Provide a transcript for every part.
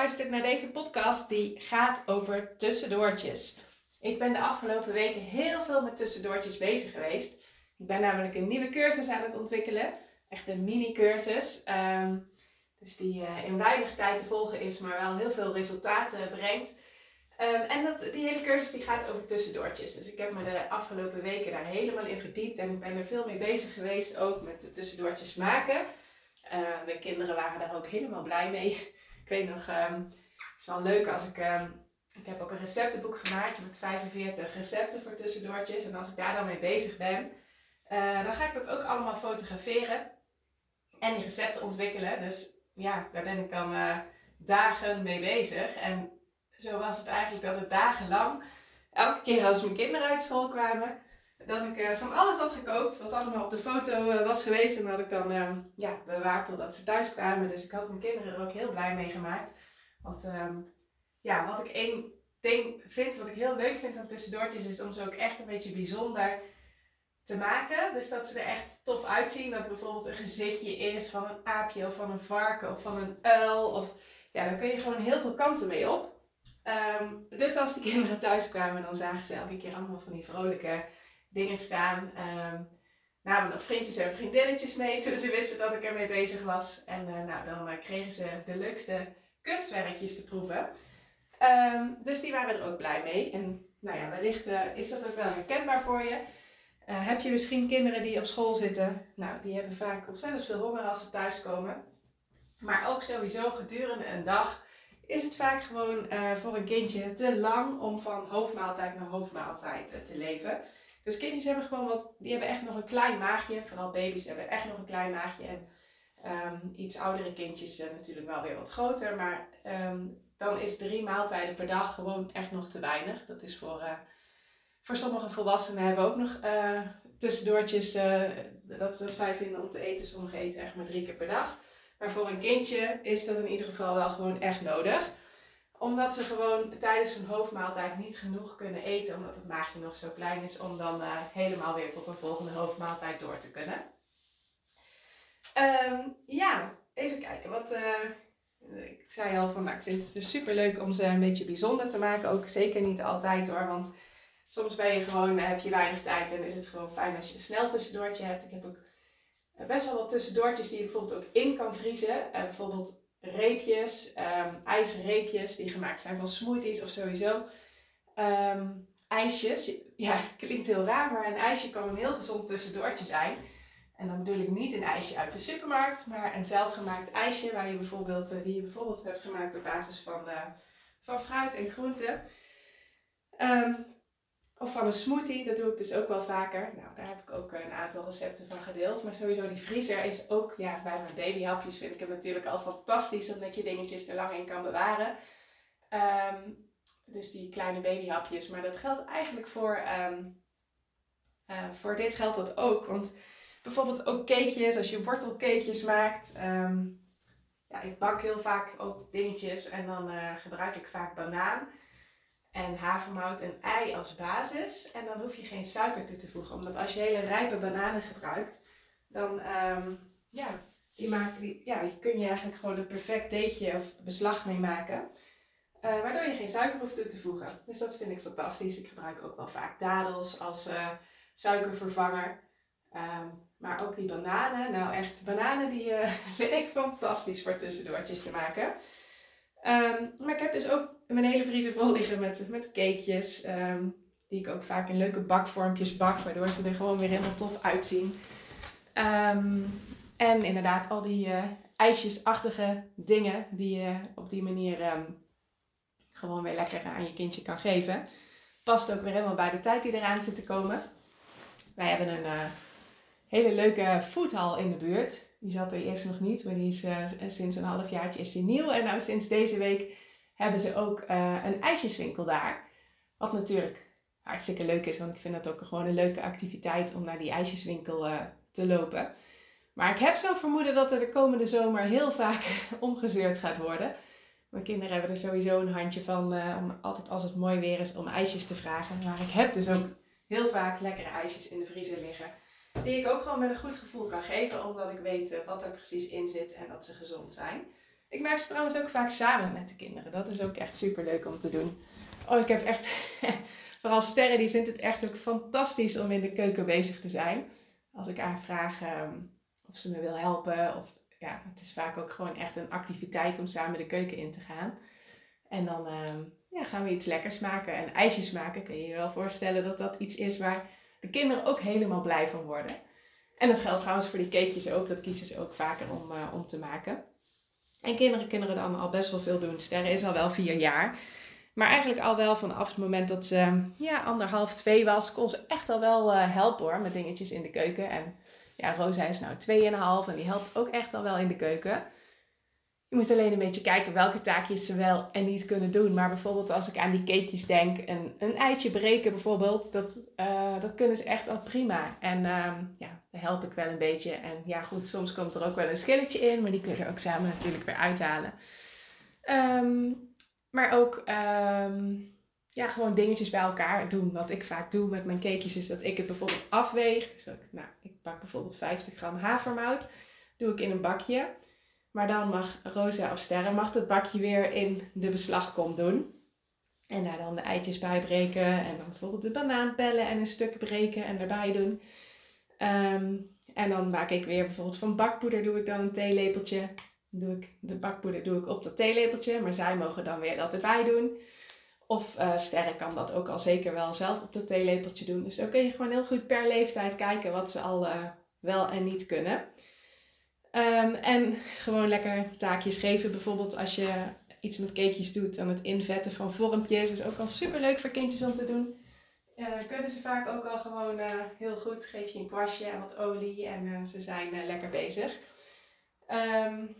Luistert naar deze podcast die gaat over tussendoortjes. Ik ben de afgelopen weken heel veel met tussendoortjes bezig geweest. Ik ben namelijk een nieuwe cursus aan het ontwikkelen. Echt een mini-cursus. Ehm, dus die uh, in weinig tijd te volgen is, maar wel heel veel resultaten brengt. Ehm, en dat, die hele cursus die gaat over tussendoortjes. Dus ik heb me de afgelopen weken daar helemaal in verdiept. En ik ben er veel mee bezig geweest, ook met tussendoortjes maken. Uh, de kinderen waren daar ook helemaal blij mee. Ik weet nog, um, het is wel leuk als ik. Um, ik heb ook een receptenboek gemaakt met 45 recepten voor tussendoortjes. En als ik daar dan mee bezig ben, uh, dan ga ik dat ook allemaal fotograferen en die recepten ontwikkelen. Dus ja, daar ben ik dan uh, dagen mee bezig. En zo was het eigenlijk dat het dagenlang, elke keer als mijn kinderen uit school kwamen, dat ik uh, van alles had gekookt, wat allemaal op de foto uh, was geweest. En dat ik dan uh, ja, bewaard totdat ze thuis kwamen. Dus ik had mijn kinderen er ook heel blij mee gemaakt. Want um, ja, wat ik één ding vind, wat ik heel leuk vind aan tussendoortjes, is om ze ook echt een beetje bijzonder te maken. Dus dat ze er echt tof uitzien. Dat bijvoorbeeld een gezichtje is van een aapje of van een varken of van een uil. Of, ja, daar kun je gewoon heel veel kanten mee op. Um, dus als die kinderen thuis kwamen, dan zagen ze elke keer allemaal van die vrolijke dingen staan. Um, namen nog vriendjes en vriendinnetjes mee toen ze wisten dat ik ermee bezig was. En uh, nou, dan uh, kregen ze de leukste kunstwerkjes te proeven. Um, dus die waren er ook blij mee. En nou ja, wellicht uh, is dat ook wel herkenbaar voor je. heb je misschien kinderen die op school zitten? Nou, die hebben vaak ontzettend veel honger als ze thuiskomen. Maar ook sowieso gedurende een dag is het vaak gewoon voor een kindje te lang om van hoofdmaaltijd naar hoofdmaaltijd te leven. Dus kindjes hebben gewoon wat, die hebben echt nog een klein maagje. Vooral baby's hebben echt nog een klein maagje. En um, iets oudere kindjes uh, natuurlijk wel weer wat groter. Maar um, dan is drie maaltijden per dag gewoon echt nog te weinig. Dat is voor, uh, voor sommige volwassenen hebben ook nog uh, tussendoortjes dat ze het fijn vinden om te eten. Sommigen eten echt maar drie keer per dag. Maar voor een kindje is dat in ieder geval wel gewoon echt nodig omdat ze gewoon tijdens hun hoofdmaaltijd niet genoeg kunnen eten, omdat het maagje nog zo klein is, om dan uh, helemaal weer tot een volgende hoofdmaaltijd door te kunnen. Um, ja, even kijken. Wat, uh, ik zei al van, nou, ik vind het dus super leuk om ze een beetje bijzonder te maken. Ook zeker niet altijd hoor, want soms ben je gewoon, heb je weinig tijd en is het gewoon fijn als je een snel tussendoortje hebt. Ik heb ook best wel wat tussendoortjes die je bijvoorbeeld ook in kan vriezen. Bijvoorbeeld reepjes, um, ijsreepjes die gemaakt zijn van smoothies of sowieso um, ijsjes. Ja, het klinkt heel raar, maar een ijsje kan een heel gezond tussendoortje zijn. En dan bedoel ik niet een ijsje uit de supermarkt, maar een zelfgemaakt ijsje waar je bijvoorbeeld, uh, die je bijvoorbeeld hebt gemaakt op basis van, uh, van fruit en groenten. Um, of van een smoothie, dat doe ik dus ook wel vaker. Nou, daar heb ik ook een aantal recepten van gedeeld. Maar sowieso die vriezer is ook, ja, bij mijn babyhapjes vind ik het natuurlijk al fantastisch. Omdat je dingetjes er lang in kan bewaren. Um, dus die kleine babyhapjes. Maar dat geldt eigenlijk voor, um, uh, voor dit geldt dat ook. Want bijvoorbeeld ook cakejes, als je wortelcakejes maakt. Um, ja, ik bak heel vaak ook dingetjes en dan uh, gebruik ik vaak banaan en havermout en ei als basis. En dan hoef je geen suiker toe te voegen. Omdat als je hele rijpe bananen gebruikt, dan um, ja, die maken die, ja, die kun je eigenlijk gewoon een perfect deetje of beslag mee maken. Uh, waardoor je geen suiker hoeft toe te voegen. Dus dat vind ik fantastisch. Ik gebruik ook wel vaak dadels als uh, suikervervanger. Um, maar ook die bananen. Nou echt, bananen die uh, vind ik fantastisch voor tussendoortjes te maken. Um, maar ik heb dus ook mijn hele vriezer vol liggen met, met cakejes. Um, die ik ook vaak in leuke bakvormpjes bak. Waardoor ze er gewoon weer helemaal tof uitzien. Um, en inderdaad al die uh, ijsjesachtige dingen die je op die manier gewoon weer lekker aan je kindje kan geven. Past ook weer helemaal bij de tijd die eraan zit te komen. Wij hebben een, uh, hele leuke foodhal in de buurt. Die zat er eerst nog niet, maar die is uh, sinds een halfjaartje is die nieuw. En nou sinds deze week hebben ze ook uh, een ijsjeswinkel daar. Wat natuurlijk hartstikke leuk is, want ik vind dat ook gewoon een leuke activiteit om naar die ijsjeswinkel uh, te lopen. Maar ik heb zo vermoeden dat er de komende zomer heel vaak omgezeurd gaat worden. Mijn kinderen hebben er sowieso een handje van uh, om altijd als het mooi weer is om ijsjes te vragen. Maar ik heb dus ook heel vaak lekkere ijsjes in de vriezer liggen. Die ik ook gewoon met een goed gevoel kan geven, omdat ik weet wat er precies in zit en dat ze gezond zijn. Ik maak ze trouwens ook vaak samen met de kinderen. Dat is ook echt super leuk om te doen. Oh, ik heb echt, vooral Sterren, die vindt het echt ook fantastisch om in de keuken bezig te zijn. Als ik haar vraag um, of ze me wil helpen. Of, ja, het is vaak ook gewoon echt een activiteit om samen de keuken in te gaan. En dan um, ja, gaan we iets lekkers maken. En ijsjes maken, kun je je wel voorstellen dat dat iets is waar de kinderen ook helemaal blij van worden. En dat geldt trouwens voor die cakejes ook. Dat kiezen ze ook vaker om, uh, om te maken. En kinderen kunnen dan al best wel veel doen. Sterren is al wel vier jaar. Maar eigenlijk al wel vanaf het moment dat ze ja, anderhalf, twee was, kon ze echt al wel uh, helpen hoor, met dingetjes in de keuken. En ja, Rosa is nou tweeënhalf en die helpt ook echt al wel in de keuken. Je moet alleen een beetje kijken welke taakjes ze wel en niet kunnen doen. Maar bijvoorbeeld als ik aan die cakejes denk, een, een eitje breken bijvoorbeeld, dat, uh, dat kunnen ze echt al prima. En uh, ja, daar help ik wel een beetje. En ja goed, soms komt er ook wel een schilletje in, maar die kunnen we ook samen natuurlijk weer uithalen. Um, maar ook um, ja, gewoon dingetjes bij elkaar doen. Wat ik vaak doe met mijn cakejes is dat ik het bijvoorbeeld afweeg. Dus ik, nou, ik pak bijvoorbeeld 50 gram havermout. Doe ik in een bakje. Maar dan mag Rosa of Sterren mag het bakje weer in de beslagkom doen. En daar dan de eitjes bij breken. En dan bijvoorbeeld de banaan pellen en een stuk breken en erbij doen. Um, en dan maak ik weer bijvoorbeeld van bakpoeder doe ik dan een theelepeltje. Doe ik de bakpoeder doe ik op dat theelepeltje. Maar zij mogen dan weer dat erbij doen. Of uh, Sterren kan dat ook al zeker wel zelf op dat theelepeltje doen. Dus dan kun je gewoon heel goed per leeftijd kijken wat ze al uh, wel en niet kunnen. Um, en gewoon lekker taakjes geven. Bijvoorbeeld als je iets met cakejes doet, dan het invetten van vormpjes. is ook al super leuk voor kindjes om te doen. Uh, kunnen ze vaak ook al gewoon uh, heel goed. Geef je een kwastje en wat olie en uh, ze zijn lekker bezig. Um,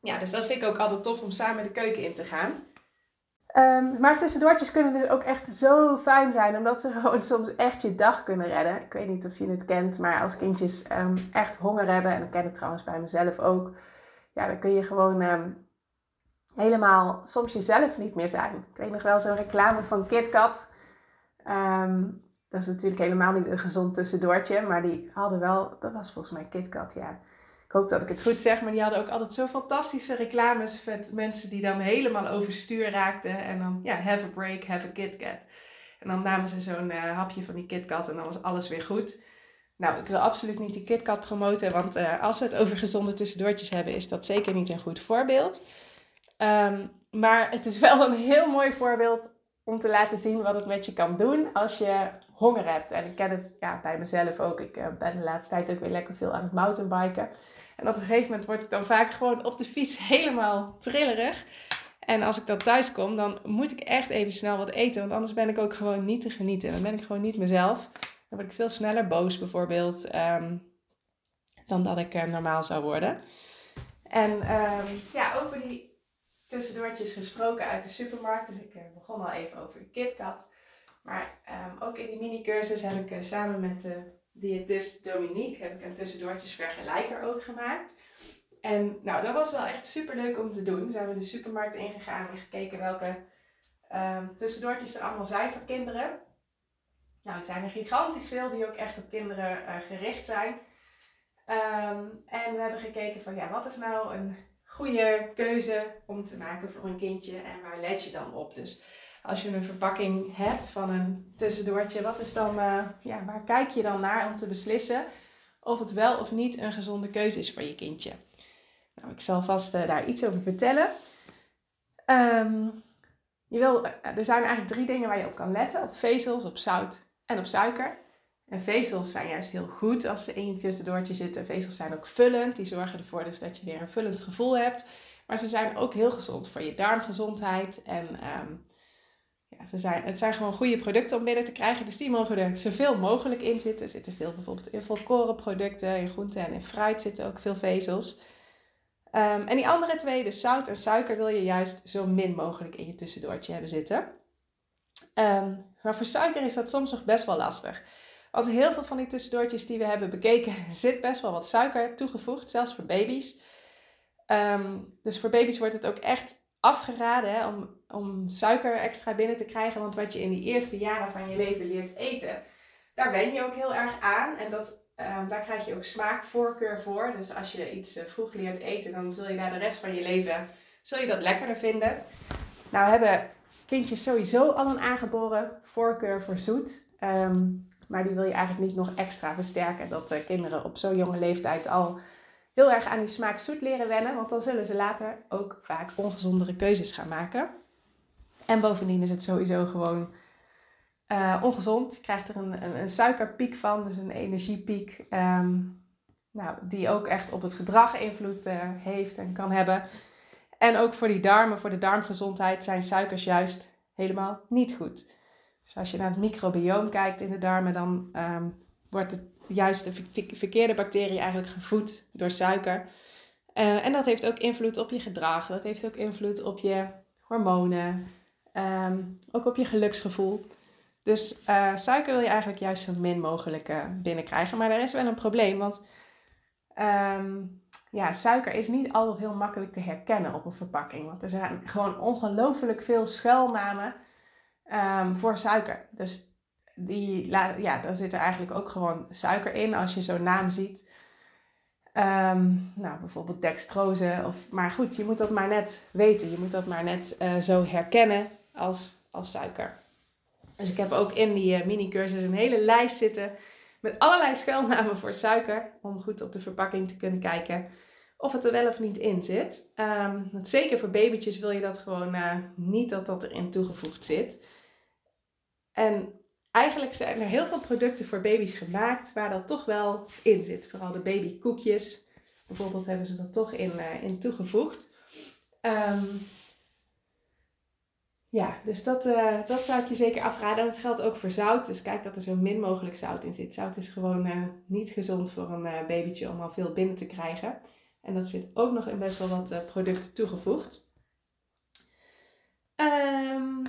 ja, dus dat vind ik ook altijd tof om samen de keuken in te gaan. Um, maar tussendoortjes kunnen dus ook echt zo fijn zijn, omdat ze gewoon soms echt je dag kunnen redden. Ik weet niet of je het kent, maar als kindjes um, echt honger hebben, en ik ken het trouwens bij mezelf ook, ja, dan kun je gewoon um, helemaal soms jezelf niet meer zijn. Ik weet nog wel zo'n reclame van KitKat. dat is natuurlijk helemaal niet een gezond tussendoortje, maar die hadden wel, dat was volgens mij KitKat, ja ik hoop dat ik het goed zeg, maar die hadden ook altijd zo fantastische reclames met mensen die dan helemaal overstuur raakten. En dan, ja, have a break, have a KitKat. En dan namen ze zo'n uh, hapje van die KitKat en dan was alles weer goed. Nou, ik wil absoluut niet die KitKat promoten, want uh, als we het over gezonde tussendoortjes hebben, is dat zeker niet een goed voorbeeld. Um, maar het is wel een heel mooi voorbeeld om te laten zien wat het met je kan doen als je honger hebt. En ik ken het ja, bij mezelf ook. Ik uh, ben de laatste tijd ook weer lekker veel aan het mountainbiken. En op een gegeven moment word ik dan vaak gewoon op de fiets helemaal trillerig. En als ik dan thuis kom, dan moet ik echt even snel wat eten. Want anders ben ik ook gewoon niet te genieten. Dan ben ik gewoon niet mezelf. Dan word ik veel sneller boos bijvoorbeeld. Um, dan dat ik uh, normaal zou worden. En um, ja, over die tussendoortjes gesproken uit de supermarkt. Dus ik uh, begon al even over de KitKat. Maar um, ook in die mini-cursus heb ik uh, samen met de diëtist Dominique heb ik een tussendoortjesvergelijker ook gemaakt. En nou, dat was wel echt super leuk om te doen. Zijn we de supermarkt ingegaan en gekeken welke um, tussendoortjes er allemaal zijn voor kinderen. Nou, er zijn er gigantisch veel die ook echt op kinderen uh, gericht zijn. Um, en we hebben gekeken van ja, wat is nou een goede keuze om te maken voor een kindje en waar let je dan op? Dus als je een verpakking hebt van een tussendoortje, wat is dan, uh, ja, waar kijk je dan naar om te beslissen of het wel of niet een gezonde keuze is voor je kindje? Nou, ik zal vast uh, daar iets over vertellen. Um, je wil, uh, er zijn eigenlijk drie dingen waar je op kan letten: op vezels, op zout en op suiker. En vezels zijn juist heel goed als ze in je tussendoortje zitten. Vezels zijn ook vullend, die zorgen ervoor dus dat je weer een vullend gevoel hebt. Maar ze zijn ook heel gezond voor je darmgezondheid en um, ja, ze zijn, het zijn gewoon goede producten om binnen te krijgen. Dus die mogen er zoveel mogelijk in zitten. Er zitten veel bijvoorbeeld in volkorenproducten, in groenten en in fruit zitten ook veel vezels. Ehm, en die andere twee, dus zout en suiker, wil je juist zo min mogelijk in je tussendoortje hebben zitten. Ehm, maar voor suiker is dat soms nog best wel lastig. Want heel veel van die tussendoortjes die we hebben bekeken, zit best wel wat suiker toegevoegd, zelfs voor baby's. Ehm, dus voor baby's wordt het ook echt afgeraden om, om suiker extra binnen te krijgen. Want wat je in die eerste jaren van je leven leert eten, daar ben je ook heel erg aan. En dat, um, daar krijg je ook smaakvoorkeur voor. Dus als je iets uh, vroeg leert eten, dan zul je daar de rest van je leven zul je dat lekkerder vinden. Nou hebben kindjes sowieso al een aangeboren voorkeur voor zoet. Um, maar die wil je eigenlijk niet nog extra versterken. Dat de kinderen op zo'n jonge leeftijd al heel erg aan die smaak zoet leren wennen. Want dan zullen ze later ook vaak ongezondere keuzes gaan maken. En bovendien is het sowieso gewoon uh, ongezond. Je krijgt er een, een, een, suikerpiek van, dus een energiepiek. Um, nou, die ook echt op het gedrag invloed uh, heeft en kan hebben. En ook voor die darmen, voor de darmgezondheid, zijn suikers juist helemaal niet goed. Dus als je naar het microbioom kijkt in de darmen, dan um, wordt het juist de verkeerde bacterie eigenlijk gevoed door suiker. Uh, en dat heeft ook invloed op je gedrag. Dat heeft ook invloed op je hormonen. Um, ook op je geluksgevoel. Dus uh, suiker wil je eigenlijk juist zo min mogelijk uh, binnenkrijgen. Maar er is wel een probleem. Want um, ja, suiker is niet altijd heel makkelijk te herkennen op een verpakking. Want er zijn gewoon ongelooflijk veel schuilnamen um, voor suiker. Dus die, ja, daar zit er eigenlijk ook gewoon suiker in als je zo'n naam ziet. Um, nou, bijvoorbeeld dextrose. Of, maar goed, je moet dat maar net weten. Je moet dat maar net uh, zo herkennen als, als suiker. Dus ik heb ook in die uh, mini-cursus een hele lijst zitten met allerlei schuilnamen voor suiker. Om goed op de verpakking te kunnen kijken of het er wel of niet in zit. Um, zeker voor babytjes wil je dat gewoon uh, niet dat dat erin toegevoegd zit. En eigenlijk zijn er heel veel producten voor baby's gemaakt waar dat toch wel in zit. Vooral de babykoekjes. Bijvoorbeeld hebben ze dat toch in, uh, in toegevoegd. Um, ja, dus dat, uh, dat zou ik je zeker afraden. En dat geldt ook voor zout. Dus kijk dat er zo min mogelijk zout in zit. Zout is gewoon uh, niet gezond voor een babytje om al veel binnen te krijgen. En dat zit ook nog in best wel wat producten toegevoegd. Um,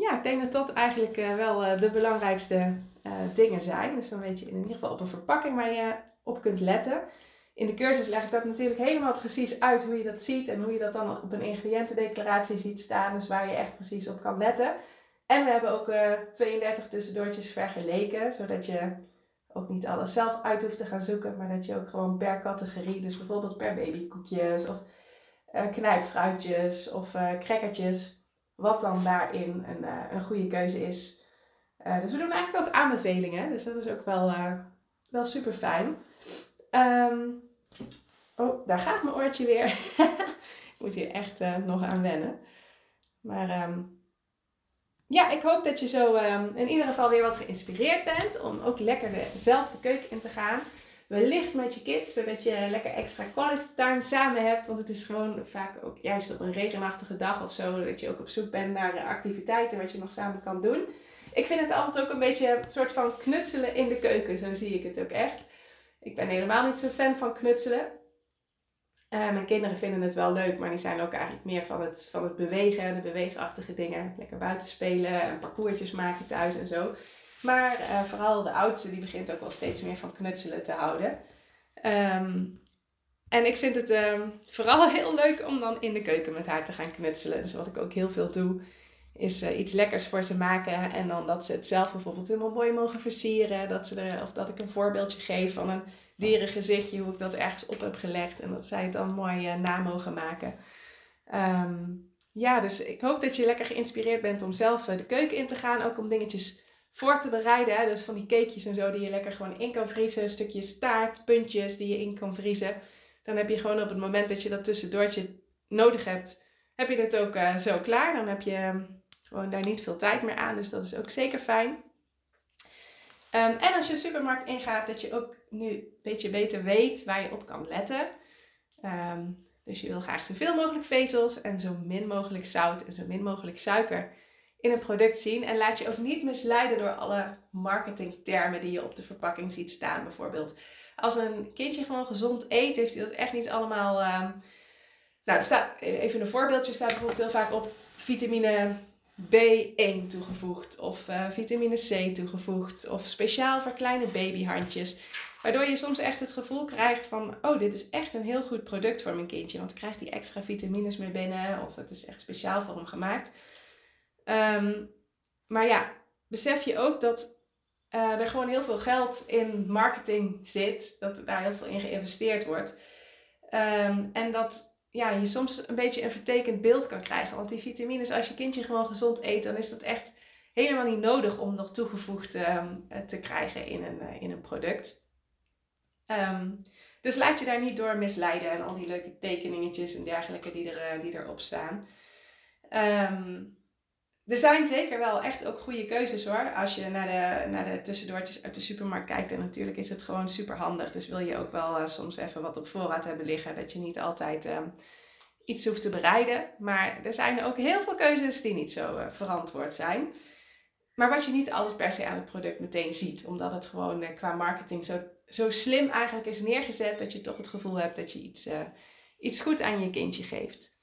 ja, ik denk dat dat eigenlijk uh, wel uh, de belangrijkste uh, dingen zijn. Dus dan weet je in ieder geval op een verpakking waar je op kunt letten. In de cursus leg ik dat natuurlijk helemaal precies uit hoe je dat ziet en hoe je dat dan op een ingrediëntendeclaratie ziet staan. Dus waar je echt precies op kan letten. En we hebben ook 32 tussendoortjes vergeleken, zodat je ook niet alles zelf uit hoeft te gaan zoeken, maar dat je ook gewoon per categorie, dus bijvoorbeeld per babykoekjes of knijpfruitjes of crackertjes, wat dan daarin een, uh, een goede keuze is. Uh, dus we doen eigenlijk ook aanbevelingen. Dus dat is ook wel, uh, wel super fijn. Um, oh, daar gaat mijn oortje weer. ik moet hier echt nog aan wennen. Maar um, ja, ik hoop dat je zo um, in ieder geval weer wat geïnspireerd bent om ook lekker de, zelf de keuken in te gaan wellicht met je kids, zodat je lekker extra quality time samen hebt. Want het is gewoon vaak ook juist op een regenachtige dag of zo, dat je ook op zoek bent naar activiteiten wat je nog samen kan doen. Ik vind het altijd ook een beetje een soort van knutselen in de keuken, zo zie ik het ook echt. Ik ben helemaal niet zo fan van knutselen. Uh, mijn kinderen vinden het wel leuk, maar die zijn ook eigenlijk meer van het, van het bewegen, de beweegachtige dingen. Lekker buiten spelen en parcoursjes maken thuis en zo. Maar uh, vooral de oudste, die begint ook wel steeds meer van knutselen te houden. Um, en ik vind het um, vooral heel leuk om dan in de keuken met haar te gaan knutselen. Dus wat ik ook heel veel doe, is uh, iets lekkers voor ze maken. En dan dat ze het zelf bijvoorbeeld helemaal mooi mogen versieren. Dat ze er, of dat ik een voorbeeldje geef van een dierengezichtje, hoe ik dat ergens op heb gelegd. En dat zij het dan mooi uh, na mogen maken. Um, ja, dus ik hoop dat je lekker geïnspireerd bent om zelf de keuken in te gaan. Ook om dingetjes voor te bereiden. Dus van die cakejes en zo die je lekker gewoon in kan vriezen. Stukjes taart, puntjes die je in kan vriezen. Dan heb je gewoon op het moment dat je dat tussendoortje nodig hebt, heb je het ook uh, zo klaar. Dan heb je ehm, gewoon daar niet veel tijd meer aan. Dus dat is ook zeker fijn. Um, en als je de supermarkt ingaat, dat je ook nu een beetje beter weet waar je op kan letten. Um, dus je wil graag zoveel mogelijk vezels en zo min mogelijk zout en zo min mogelijk suiker in een product zien. En laat je ook niet misleiden door alle marketingtermen die je op de verpakking ziet staan. Bijvoorbeeld, als een kindje gewoon gezond eet, heeft hij dat echt niet allemaal. Uh, nou, staat, even een voorbeeldje staat bijvoorbeeld heel vaak op vitamine B1 toegevoegd of uh, vitamine C toegevoegd of speciaal voor kleine babyhandjes. Waardoor je soms echt het gevoel krijgt van, oh, dit is echt een heel goed product voor mijn kindje. Want krijgt hij extra vitamines mee binnen of het is echt speciaal voor hem gemaakt. Um, maar ja, besef je ook dat uh, er gewoon heel veel geld in marketing zit. Dat daar heel veel in geïnvesteerd wordt. Um, en dat ja, je soms een beetje een vertekend beeld kan krijgen. Want die vitamines, als je kindje gewoon gezond eet, dan is dat echt helemaal niet nodig om nog toegevoegd um, te krijgen in een, uh, in een product. Um, dus laat je daar niet door misleiden en al die leuke tekeningetjes en dergelijke die, er, die erop staan. Um, er zijn zeker wel echt ook goede keuzes hoor. Als je naar de, naar de tussendoortjes uit de supermarkt kijkt. En natuurlijk is het gewoon super handig. Dus wil je ook wel uh, soms even wat op voorraad hebben liggen. Dat je niet altijd um, iets hoeft te bereiden. Maar er zijn ook heel veel keuzes die niet zo uh, verantwoord zijn. Maar wat je niet altijd per se aan het product meteen ziet. Omdat het gewoon uh, qua marketing zo, zo slim eigenlijk is neergezet. Dat je toch het gevoel hebt dat je iets, iets goed aan je kindje geeft.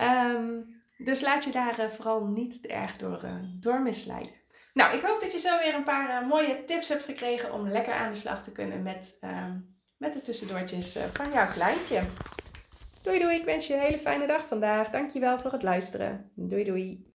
Um, dus laat je daar uh, vooral niet erg door, uh, door misleiden. Nou, ik hoop dat je zo weer een paar uh, mooie tips hebt gekregen om lekker aan de slag te kunnen met, ehm, met de tussendoortjes van jouw kleintje. Doei doei, ik wens je een hele fijne dag vandaag. Dankjewel voor het luisteren. Doei doei.